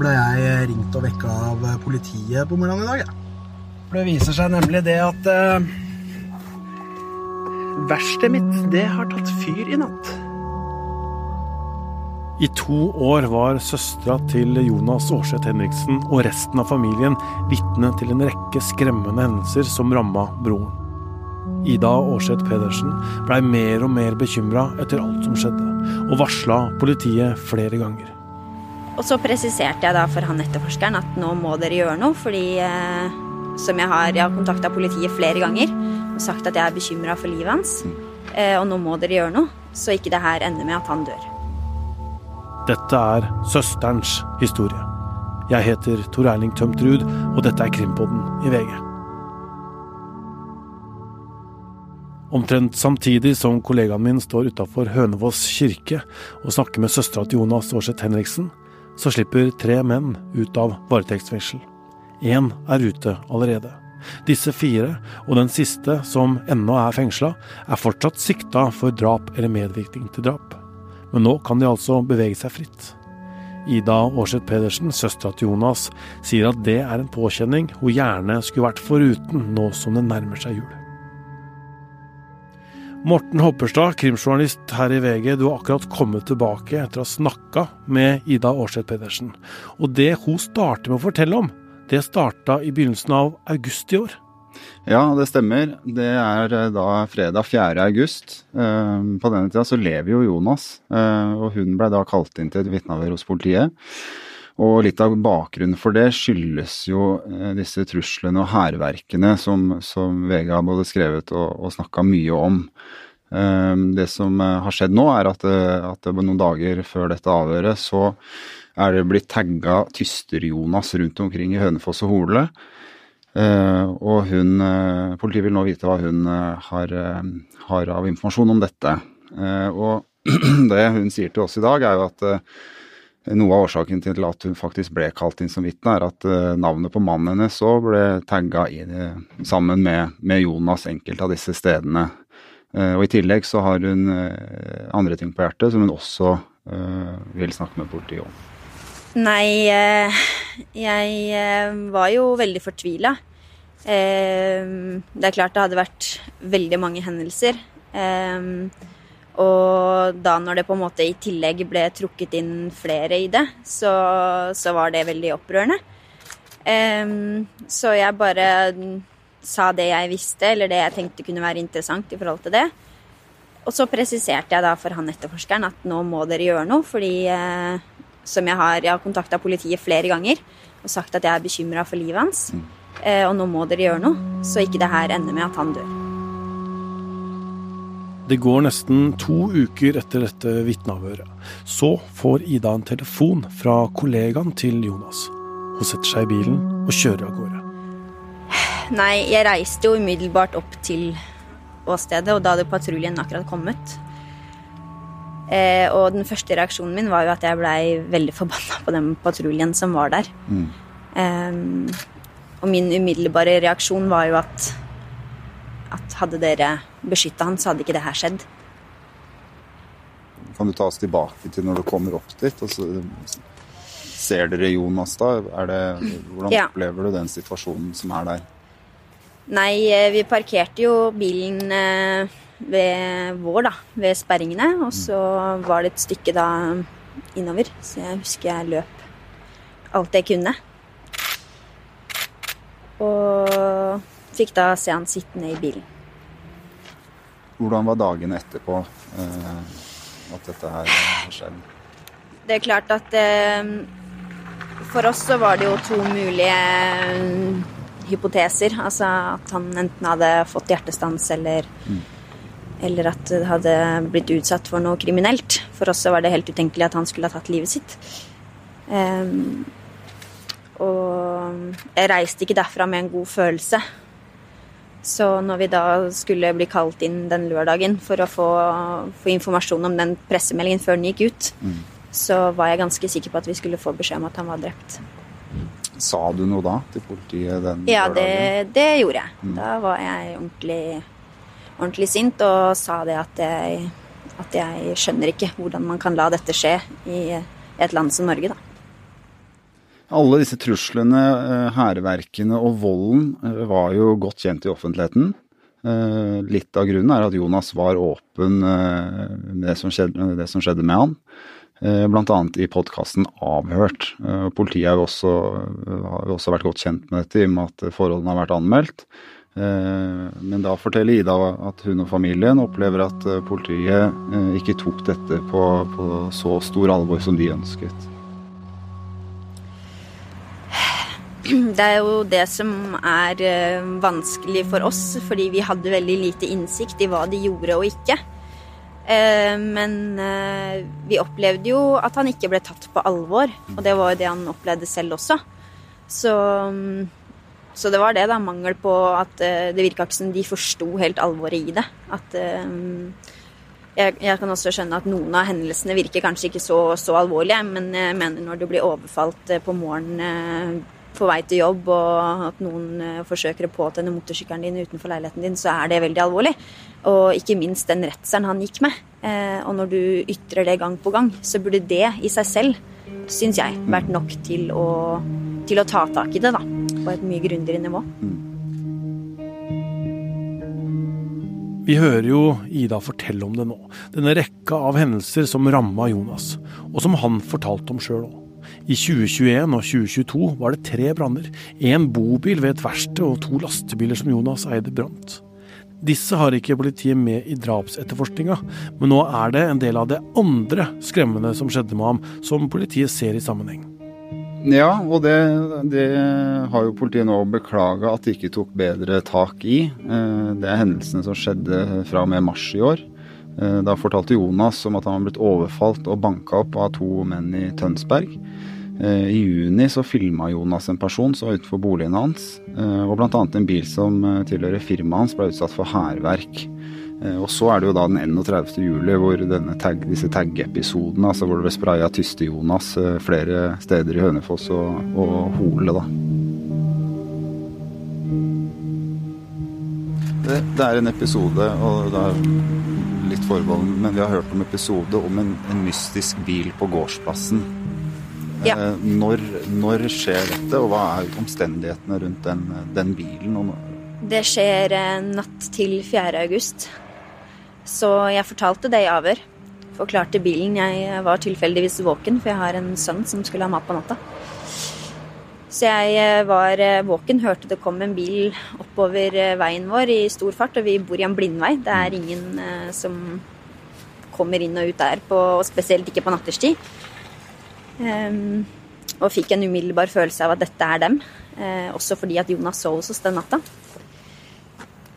ble jeg ringt og vekka av politiet på morgenen i dag. Ja. For det viser seg nemlig det at eh, verkstedet mitt, det har tatt fyr i natt. I to år var søstera til Jonas Aarseth Henriksen og resten av familien vitne til en rekke skremmende hendelser som ramma broren. Ida Aarseth Pedersen blei mer og mer bekymra etter alt som skjedde, og varsla politiet flere ganger. Og så presiserte jeg da for han etterforskeren at nå må dere gjøre noe, fordi eh, som jeg har, jeg har kontakta politiet flere ganger og sagt at jeg er bekymra for livet hans. Eh, og nå må dere gjøre noe, så ikke det her ender med at han dør. Dette er søsterens historie. Jeg heter Tor Erling Tømtrud, og dette er Krimpodden i VG. Omtrent samtidig som kollegaen min står utafor Hønefoss kirke og snakker med søstera til Jonas Aarseth Henriksen, så slipper tre menn ut av varetektsfengsel. Én er ute allerede. Disse fire, og den siste, som ennå er fengsla, er fortsatt sikta for drap eller medvirkning til drap. Men nå kan de altså bevege seg fritt. Ida Aarseth Pedersen, søstera til Jonas, sier at det er en påkjenning hun gjerne skulle vært foruten nå som det nærmer seg jul. Morten Hopperstad, krimjournalist her i VG, du har akkurat kommet tilbake etter å ha snakka med Ida Aarseth Pedersen. Og det hun starter med å fortelle om, det starta i begynnelsen av august i år. Ja, det stemmer. Det er eh, da fredag 4. august. Eh, på denne tida så lever jo Jonas, eh, og hun ble da kalt inn til et vitneavhør hos politiet. Og litt av bakgrunnen for det skyldes jo disse truslene og hærverkene som, som VG har både skrevet og, og snakka mye om. Det som har skjedd nå, er at, at noen dager før dette avhøret så er det blitt tagga Tyster-Jonas rundt omkring i Hønefoss og Hole. Uh, og hun, Politiet vil nå vite hva hun har, har, av informasjon om dette. og det hun sier til oss i dag, er jo at noe av årsaken til at hun faktisk ble kalt inn som vitne, er at navnet på mannen hennes òg ble tagga sammen med, med, Jonas enkelte av disse stedene. og i tillegg så har hun andre ting på hjertet som hun også vil snakke med politiet om. Nei, jeg var jo veldig fortvila. Det er klart det hadde vært veldig mange hendelser. Og da når det på en måte i tillegg ble trukket inn flere i det, så, så var det veldig opprørende. Um, så jeg bare sa det jeg visste, eller det jeg tenkte kunne være interessant i forhold til det. Og så presiserte jeg da for han etterforskeren at nå må dere gjøre noe, fordi eh, som jeg har, jeg har kontakta politiet flere ganger og sagt at jeg er bekymra for livet hans. Mm. Eh, og nå må dere gjøre noe, så ikke det her ender med at han dør. Det går nesten to uker etter dette vitneavhøret. Så får Ida en telefon fra kollegaen til Jonas. Hun setter seg i bilen og kjører av gårde. Nei, jeg reiste jo umiddelbart opp til åstedet, og da hadde patruljen akkurat kommet. Eh, og den første reaksjonen min var jo at jeg blei veldig forbanna på den patruljen som var der. Mm. Eh, og min umiddelbare reaksjon var jo at, at hadde dere beskytta han, så hadde ikke det her skjedd. Kan du ta oss tilbake til når du kommer opp dit? og så ser dere Jonas da? Det, hvordan ja. opplever du den situasjonen som er der? Nei, eh, vi parkerte jo bilen eh, ved vår, da. Ved sperringene. Og så var det et stykke da innover. Så jeg husker jeg løp alt jeg kunne. Og fikk da se han sittende i bilen. Hvordan var dagene etterpå eh, at dette her skjedde? Det er klart at eh, for oss så var det jo to mulige eh, hypoteser. Altså at han enten hadde fått hjertestans eller, mm. eller at det hadde blitt utsatt for noe kriminelt. For oss så var det helt utenkelig at han skulle ha tatt livet sitt. Um, og jeg reiste ikke derfra med en god følelse. Så når vi da skulle bli kalt inn den lørdagen for å få, få informasjon om den pressemeldingen før den gikk ut, mm. så var jeg ganske sikker på at vi skulle få beskjed om at han var drept. Sa du noe da til politiet den ja, lørdagen? Ja, det, det, gjorde jeg. Mm. Da var jeg ordentlig, ordentlig, sint og sa det at jeg, at jeg skjønner ikke hvordan man kan la dette skje i et land som Norge, da. Alle disse truslene, eh, hærverkene og volden eh, var jo godt kjent i offentligheten. Eh, litt av grunnen er at Jonas var åpen med det som skjedde, det som skjedde med han. Bl.a. i podkasten Avhørt. Politiet har jo også, har også, vært godt kjent med dette i og med at forholdene har vært anmeldt. Men da forteller Ida at hun og familien opplever at politiet ikke tok dette på, på så stor alvor som de ønsket. Det er jo det som er eh, vanskelig for oss, fordi vi hadde veldig lite innsikt i hva de gjorde og ikke. Eh, men eh, vi opplevde jo at han ikke ble tatt på alvor, og det var jo det han opplevde selv også. Så, mm, så det var det, da. Mangel på at det virka ikke som de forsto helt alvoret i det. At jeg, jeg, kan også skjønne at noen av hendelsene virker kanskje ikke så, så alvorlige, men jeg mener når du blir overfalt på morgenen på vei til jobb, og at noen eh, forsøker å påtenne motorsykkelen din utenfor leiligheten din, så er det veldig alvorlig. Og ikke minst den redselen han gikk med. Eh, og når du ytrer det gang på gang, så burde det i seg selv, syns jeg, vært nok til å, til å ta tak i det, da. På et mye grundigere nivå. Vi hører jo Ida fortelle om det nå. Denne rekka av hendelser som ramma Jonas, og som han fortalte om sjøl òg. I 2021 og 2022 var det tre branner. Én bobil ved et verksted og to lastebiler som Jonas eide, brant. Disse har ikke politiet med i drapsetterforskninga, men nå er det en del av det andre skremmende som skjedde med ham, som politiet ser i sammenheng. Ja, og det, det har jo politiet nå beklaga at de ikke tok bedre tak i. Eh, det er hendelsene som skjedde fra og med mars i år. Eh, da fortalte Jonas om at han var blitt overfalt og banka opp av to menn i Tønsberg. Eh, I juni så filma Jonas en person som var utenfor boligen hans, eh, og bl.a. en bil som eh, tilhører firmaet hans ble utsatt for hærverk. Og så er det jo da den 31. juli hvor tag, disse tag-episodene, altså hvor det ble spraya Tyste-Jonas flere steder i Hønefoss og, og Hole, da. Det, det, er en episode, og det er litt forbehold, men vi har hørt om episode om en, en mystisk bil på gårdsplassen ja. Eh, når, når, skjer dette, og hva er omstendighetene rundt den, den bilen? Det skjer eh, natt til 4. august. Så jeg fortalte det i avhør. Forklarte bilen. Jeg var tilfeldigvis våken, for jeg har en sønn som skulle ha mat på natta. Så jeg eh, var våken, hørte det kom en bil oppover veien vår i stor fart, og vi bor i en blindvei. Det er ingen som kommer inn og ut der, på, og spesielt ikke på natterstid. Um, og fikk en umiddelbar følelse av at dette er dem. Uh, også fordi at Jonas sov hos oss den natta.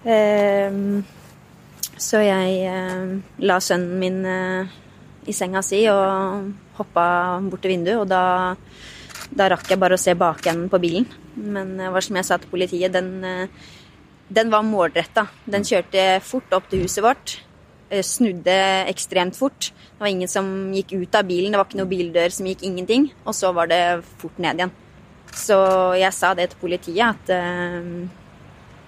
Um, så jeg uh, la sønnen min uh, i senga si og hoppa bort til vinduet, og da, da rakk jeg bare å se bakenden på bilen. Men det var som jeg sa til politiet, den, den var målretta. Den kjørte fort opp til huset vårt. Eh, snudde ekstremt fort. Det var ingen som gikk ut av bilen, det var ikke noen bildør som gikk, ingenting. Og så var det fort ned igjen. Så jeg sa det til politiet at uh,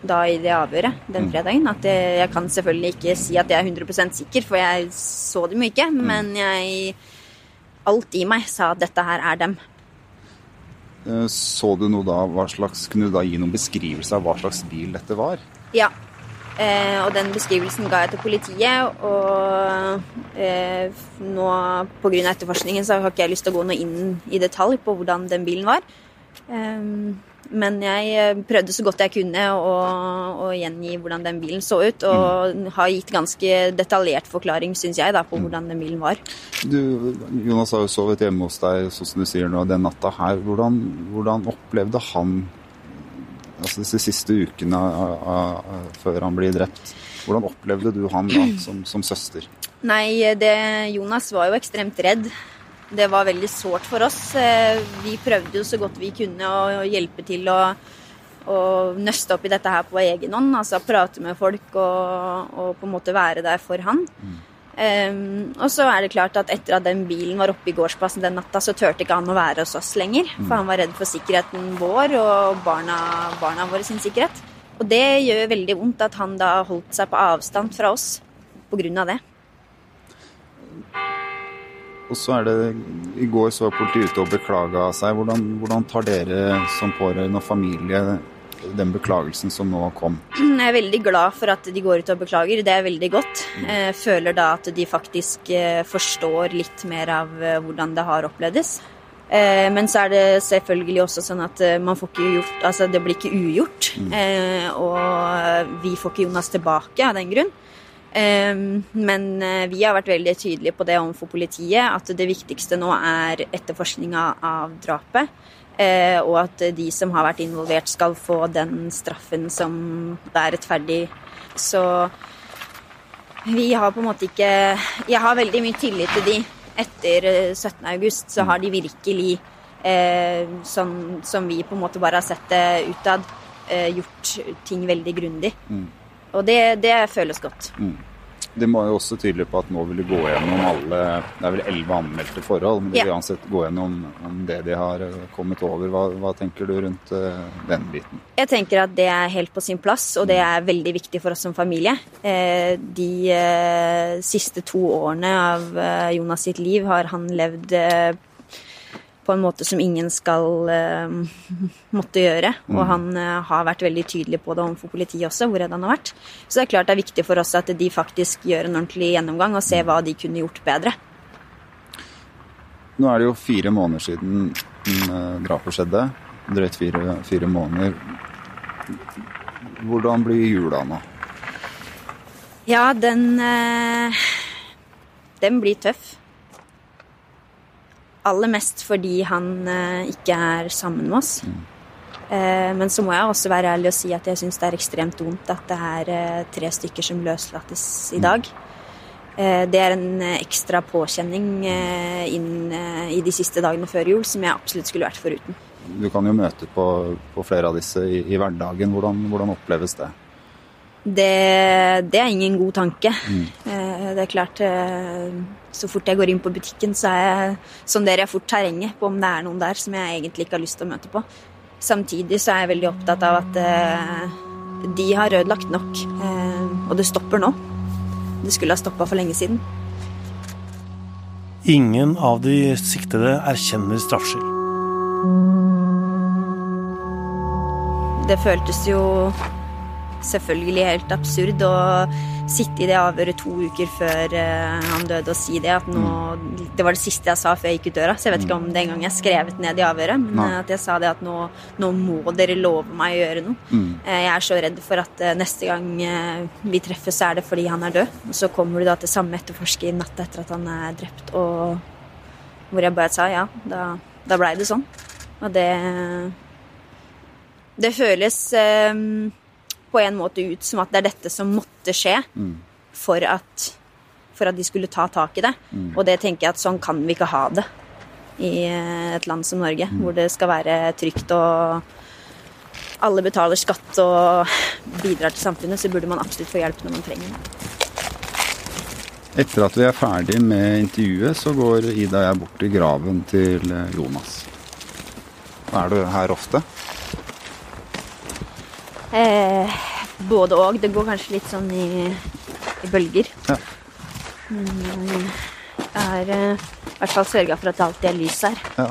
da i det avhøret den mm. fredagen at jeg kan selvfølgelig ikke si at jeg er 100 sikker, for jeg så dem jo ikke. Mm. Men jeg Alt i meg sa at dette her er dem. Eh, så du noe da, hva slags, Kunne du da gi noen beskrivelse av hva slags bil dette var? Ja, Eh, og den beskrivelsen ga jeg til politiet. Og eh, nå pga. etterforskningen så har ikke jeg lyst til å gå noe inn i detalj på hvordan den bilen var. Eh, men jeg eh, prøvde så godt jeg kunne å, å, gjengi hvordan den bilen så ut. Og mm. har gitt ganske detaljert forklaring, syns jeg, da, på mm. hvordan den bilen var. Du, Jonas har jo sovet hjemme hos deg, sånn som du sier nå, den natta her. Hvordan, hvordan opplevde han altså disse siste ukene før han blir drept. Hvordan opplevde du han da, som, som søster? Nei, det, Jonas var jo ekstremt redd. Det var veldig sårt for oss. Eh, vi prøvde jo så godt vi kunne å hjelpe til å, å nøste opp i dette her på egen hånd. Altså prate med folk og, og på en måte være der for han. Mm. Um, og så er det klart at etter at den bilen var oppe i gårdsplassen den natta, så turte ikke han å være hos oss lenger. For mm. han var redd for sikkerheten vår og barna, barna våre sin sikkerhet. Og det gjør veldig vondt at han da holdt seg på avstand fra oss på grunn av det. Og så er det I går så var politiet ute og beklaga seg. Hvordan, hvordan tar dere som pårørende og familie den beklagelsen som nå kom? Jeg er veldig glad for at de går ut og beklager. Det er veldig godt. Jeg føler da at de faktisk eh, forstår litt mer av eh, hvordan det har opplevdes. Eh, men så er det selvfølgelig også sånn at man får ikke gjort Altså, det blir ikke ugjort. Og vi får ikke Jonas tilbake av den grunn. Men vi har vært veldig tydelige på det overfor politiet, at det viktigste nå er etterforskninga av drapet. Eh, og at de som har vært involvert, skal få den straffen som det er rettferdig. Så vi har på en måte ikke Jeg har veldig mye tillit til de. Etter 17. Eh, så har de virkelig, eh, sånn som vi på en måte bare har sett det utad, eh, gjort ting veldig grundig. Mm. Og det, det, føles godt. Mm. Det må jo også tydelig på at nå vil du gå gjennom alle Det er vel elleve anmeldte forhold, men de vil uansett gå gjennom det de har eh, kommet over. Hva, hva, tenker du rundt uh, den biten? Jeg tenker at det er helt på sin plass, og det er veldig viktig for oss som familie. Eh, de eh, siste to årene av eh, Jonas sitt liv har han levd eh, på en måte som ingen skal uh, måtte gjøre. Mm. Og han uh, har vært veldig tydelig på det overfor politiet også, hvor redd han har vært. Så det er klart det er viktig for oss at de faktisk gjør en ordentlig gjennomgang og ser hva de kunne gjort bedre. Nå er det jo fire måneder siden uh, drapet skjedde. Drøyt fire, fire måneder. Hvordan blir jula nå? Ja, den Den blir tøff. Aller mest fordi han eh, ikke er sammen med oss. Mm. Eh, men så må jeg også være ærlig og si at jeg syns det er ekstremt vondt at det er eh, tre stykker som løslates i mm. dag. Det er en ekstra påkjenning inn i de siste dagene før jul som jeg absolutt skulle vært foruten. Du kan jo møte på, på flere av disse i, i hverdagen. Hvordan, hvordan oppleves det? Det, det, er ingen god tanke. Mm. Eh, det er klart eh, Så fort jeg går inn på butikken, så er jeg, sonderer jeg fort terrenget på om det er noen der som jeg egentlig ikke har lyst til å møte på. Samtidig så er jeg veldig opptatt av at eh, de har ødelagt nok. Og det stopper nå. Det skulle ha stoppa for lenge siden. Ingen av de siktede erkjenner straffskyld. Det føltes jo selvfølgelig helt absurd å sitte i det avhøret to uker før uh, han døde og si det. At nå, det var det siste jeg sa før jeg gikk ut døra. Så jeg vet ikke om det engang jeg skrevet ned i avhøret. Men Nei. at jeg sa det at nå, nå, må dere love meg å gjøre noe. Mm. Uh, jeg er så redd for at neste gang vi treffes, så er det fordi han er død. Og så kommer du da til samme etterforsker natta etter at han er drept, og hvor jeg bare sa ja, da, da blei det sånn. Og det Det føles um, på en måte ut som at det er dette som måtte skje mm. for, at, for, at, de skulle ta tak i det. Mm. Og det tenker jeg at sånn kan vi ikke ha det i et land som Norge, mm. hvor det skal være trygt og alle betaler skatt og bidrar til samfunnet, så burde man absolutt få hjelp når man trenger det. Etter at vi er ferdig med intervjuet, så går Ida og jeg bort til graven til Jonas. Er du her ofte? Eh, både òg. Det går kanskje litt sånn i, i bølger. Ja. Men eh, jeg har eh, i hvert fall sørga for at det alltid er lys her. Ja.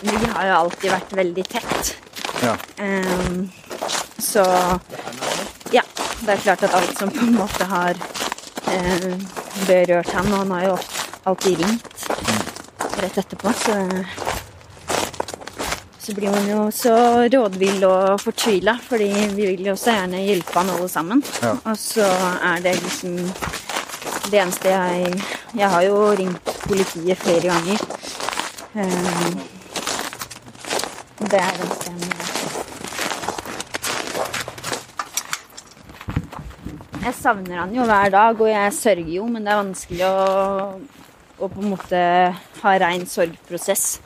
Vi har jo alltid vært veldig tett. Ja. Eh, så ja. Det er klart at alt som på en måte har eh, berørt ham Og han har jo alltid ringt mm. rett etterpå, så så blir man jo så rådvill og fortvila, fordi vi vil jo så gjerne hjelpe han alle sammen. Ja. Og så er det liksom det eneste jeg Jeg har jo ringt politiet flere ganger. Um, det er det eneste jeg Jeg savner han jo hver dag, og jeg sørger jo, men det er vanskelig å, å på en måte ha rein sorgprosess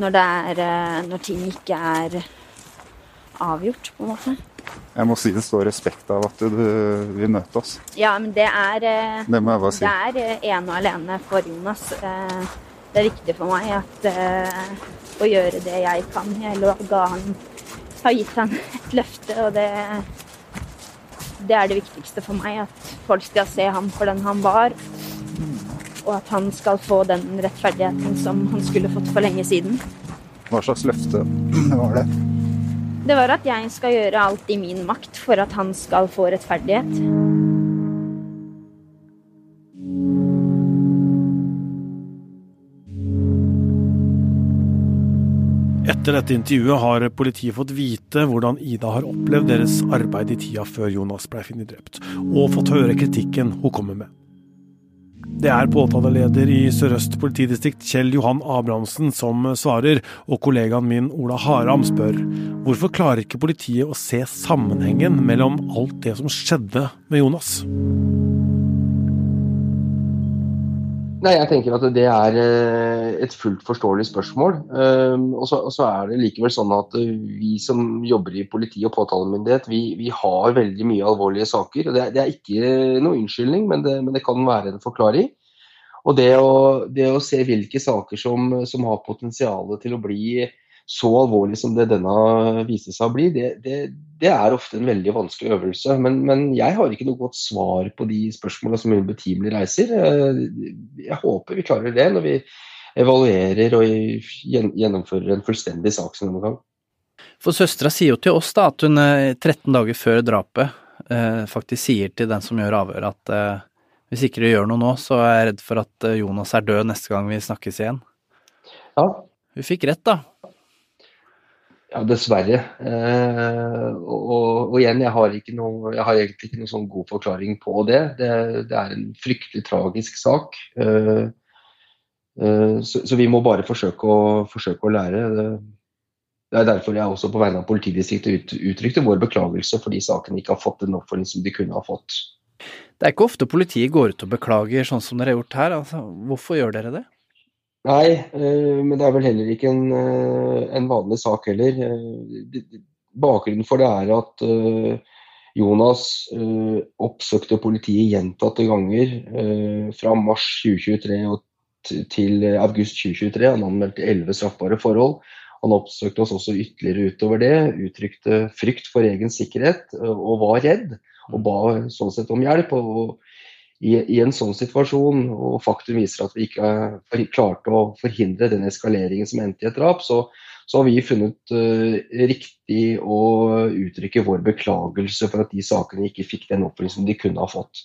når, er, eh, når ting ikke er avgjort, på en måte. Jeg må si det står respekt av at du vil møte oss. Ja, men det er eh, Det må jeg bare si. Det er eh, ene og alene for Jonas. Det er viktig for meg at, å gjøre det jeg kan. Jeg ga han har gitt han et løfte, og det, det er det viktigste for meg. At folk skal se ham for den han var. Og at han skal få den rettferdigheten som han skulle fått for lenge siden. Hva slags løfte var det? Det var at jeg skal gjøre alt i min makt for at han skal få rettferdighet. Etter dette intervjuet har politiet fått vite hvordan Ida har opplevd deres arbeid i tida før Jonas ble funnet drept, og fått høre kritikken hun kommer med. Det er påtaleleder i Sør-Øst politidistrikt Kjell Johan Abrahamsen som svarer, og kollegaen min Ola Haram spør hvorfor klarer ikke politiet å se sammenhengen mellom alt det som skjedde med Jonas? Nei, jeg tenker at det er eh, et fullt forståelig spørsmål. Ehm, og så, er det likevel sånn at eh, vi som jobber i politi og påtalemyndighet, vi, vi har veldig mye alvorlige saker. Det, det er ikke noe unnskyldning, men det, men det, kan være en forklaring. Og det å, det å se hvilke saker som, som har potensial til å bli så alvorlig som det denne viste seg å bli, det, det, det er ofte en veldig vanskelig øvelse. Men, men, jeg har ikke noe godt svar på de spørsmålene som betimelig reiser. Eh, jeg håper vi klarer det når vi evaluerer og gjennomfører en fullstendig saksgjennomgang. For søstera sier jo til oss da at hun 13 eh, dager før drapet eh, faktisk sier til den som gjør avhøret at hvis ikke du gjør noe nå, så er jeg redd for at Jonas er død neste gang vi snakkes igjen. Ja. Hun fikk rett, da. Ja, dessverre. Eh, og, og, igjen, jeg har, noe, jeg har, egentlig ikke noen sånn god forklaring på det. det. det. er en fryktelig tragisk sak. Eh, eh, så, så, vi må bare forsøke å, forsøke å lære. Det, er derfor jeg også på vegne av politidistriktet ut, uttrykte vår beklagelse fordi saken ikke har fått den oppfølging som de kunne ha fått. Det er ikke ofte politiet går ut og beklager sånn som dere har gjort her. Altså, hvorfor gjør dere det? Nei, eh, men det er vel heller ikke en, eh, en vanlig sak heller. Eh, bakgrunnen for det er at Jonas oppsøkte politiet gjentatte ganger fra mars 2023 til august 2023. Han anmeldte elleve straffbare forhold. Han oppsøkte oss også ytterligere utover det, uttrykte frykt for egen sikkerhet og var redd. Og ba sånn sett om hjelp. og i, i, en sånn situasjon, og faktum viser at vi ikke klarte å forhindre den eskaleringen som endte i et drap, så, så har vi funnet uh, riktig å uttrykke vår beklagelse for at de sakene ikke fikk den oppfølgingen de kunne ha fått.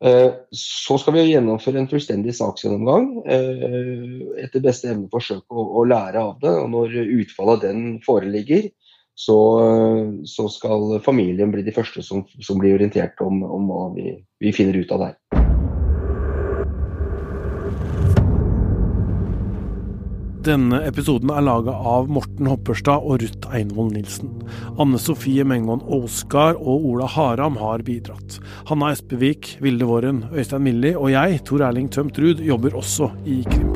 Uh, så skal vi gjennomføre en fullstendig saksgjennomgang. Etter beste evne forsøke å, å, lære av det. og Når utfallet av den foreligger, så, så, skal familien bli de første som, som blir orientert om, om hva vi, vi, finner ut av der. Denne episoden er laga av Morten Hopperstad og Ruth Einvoll Nilsen. Anne Sofie Mengon-Oskar og Ola Haram har bidratt. Hanna Espevik, Vilde Våren, Øystein Milli og jeg, Tor Erling Tømt Ruud, jobber også i Krimpol.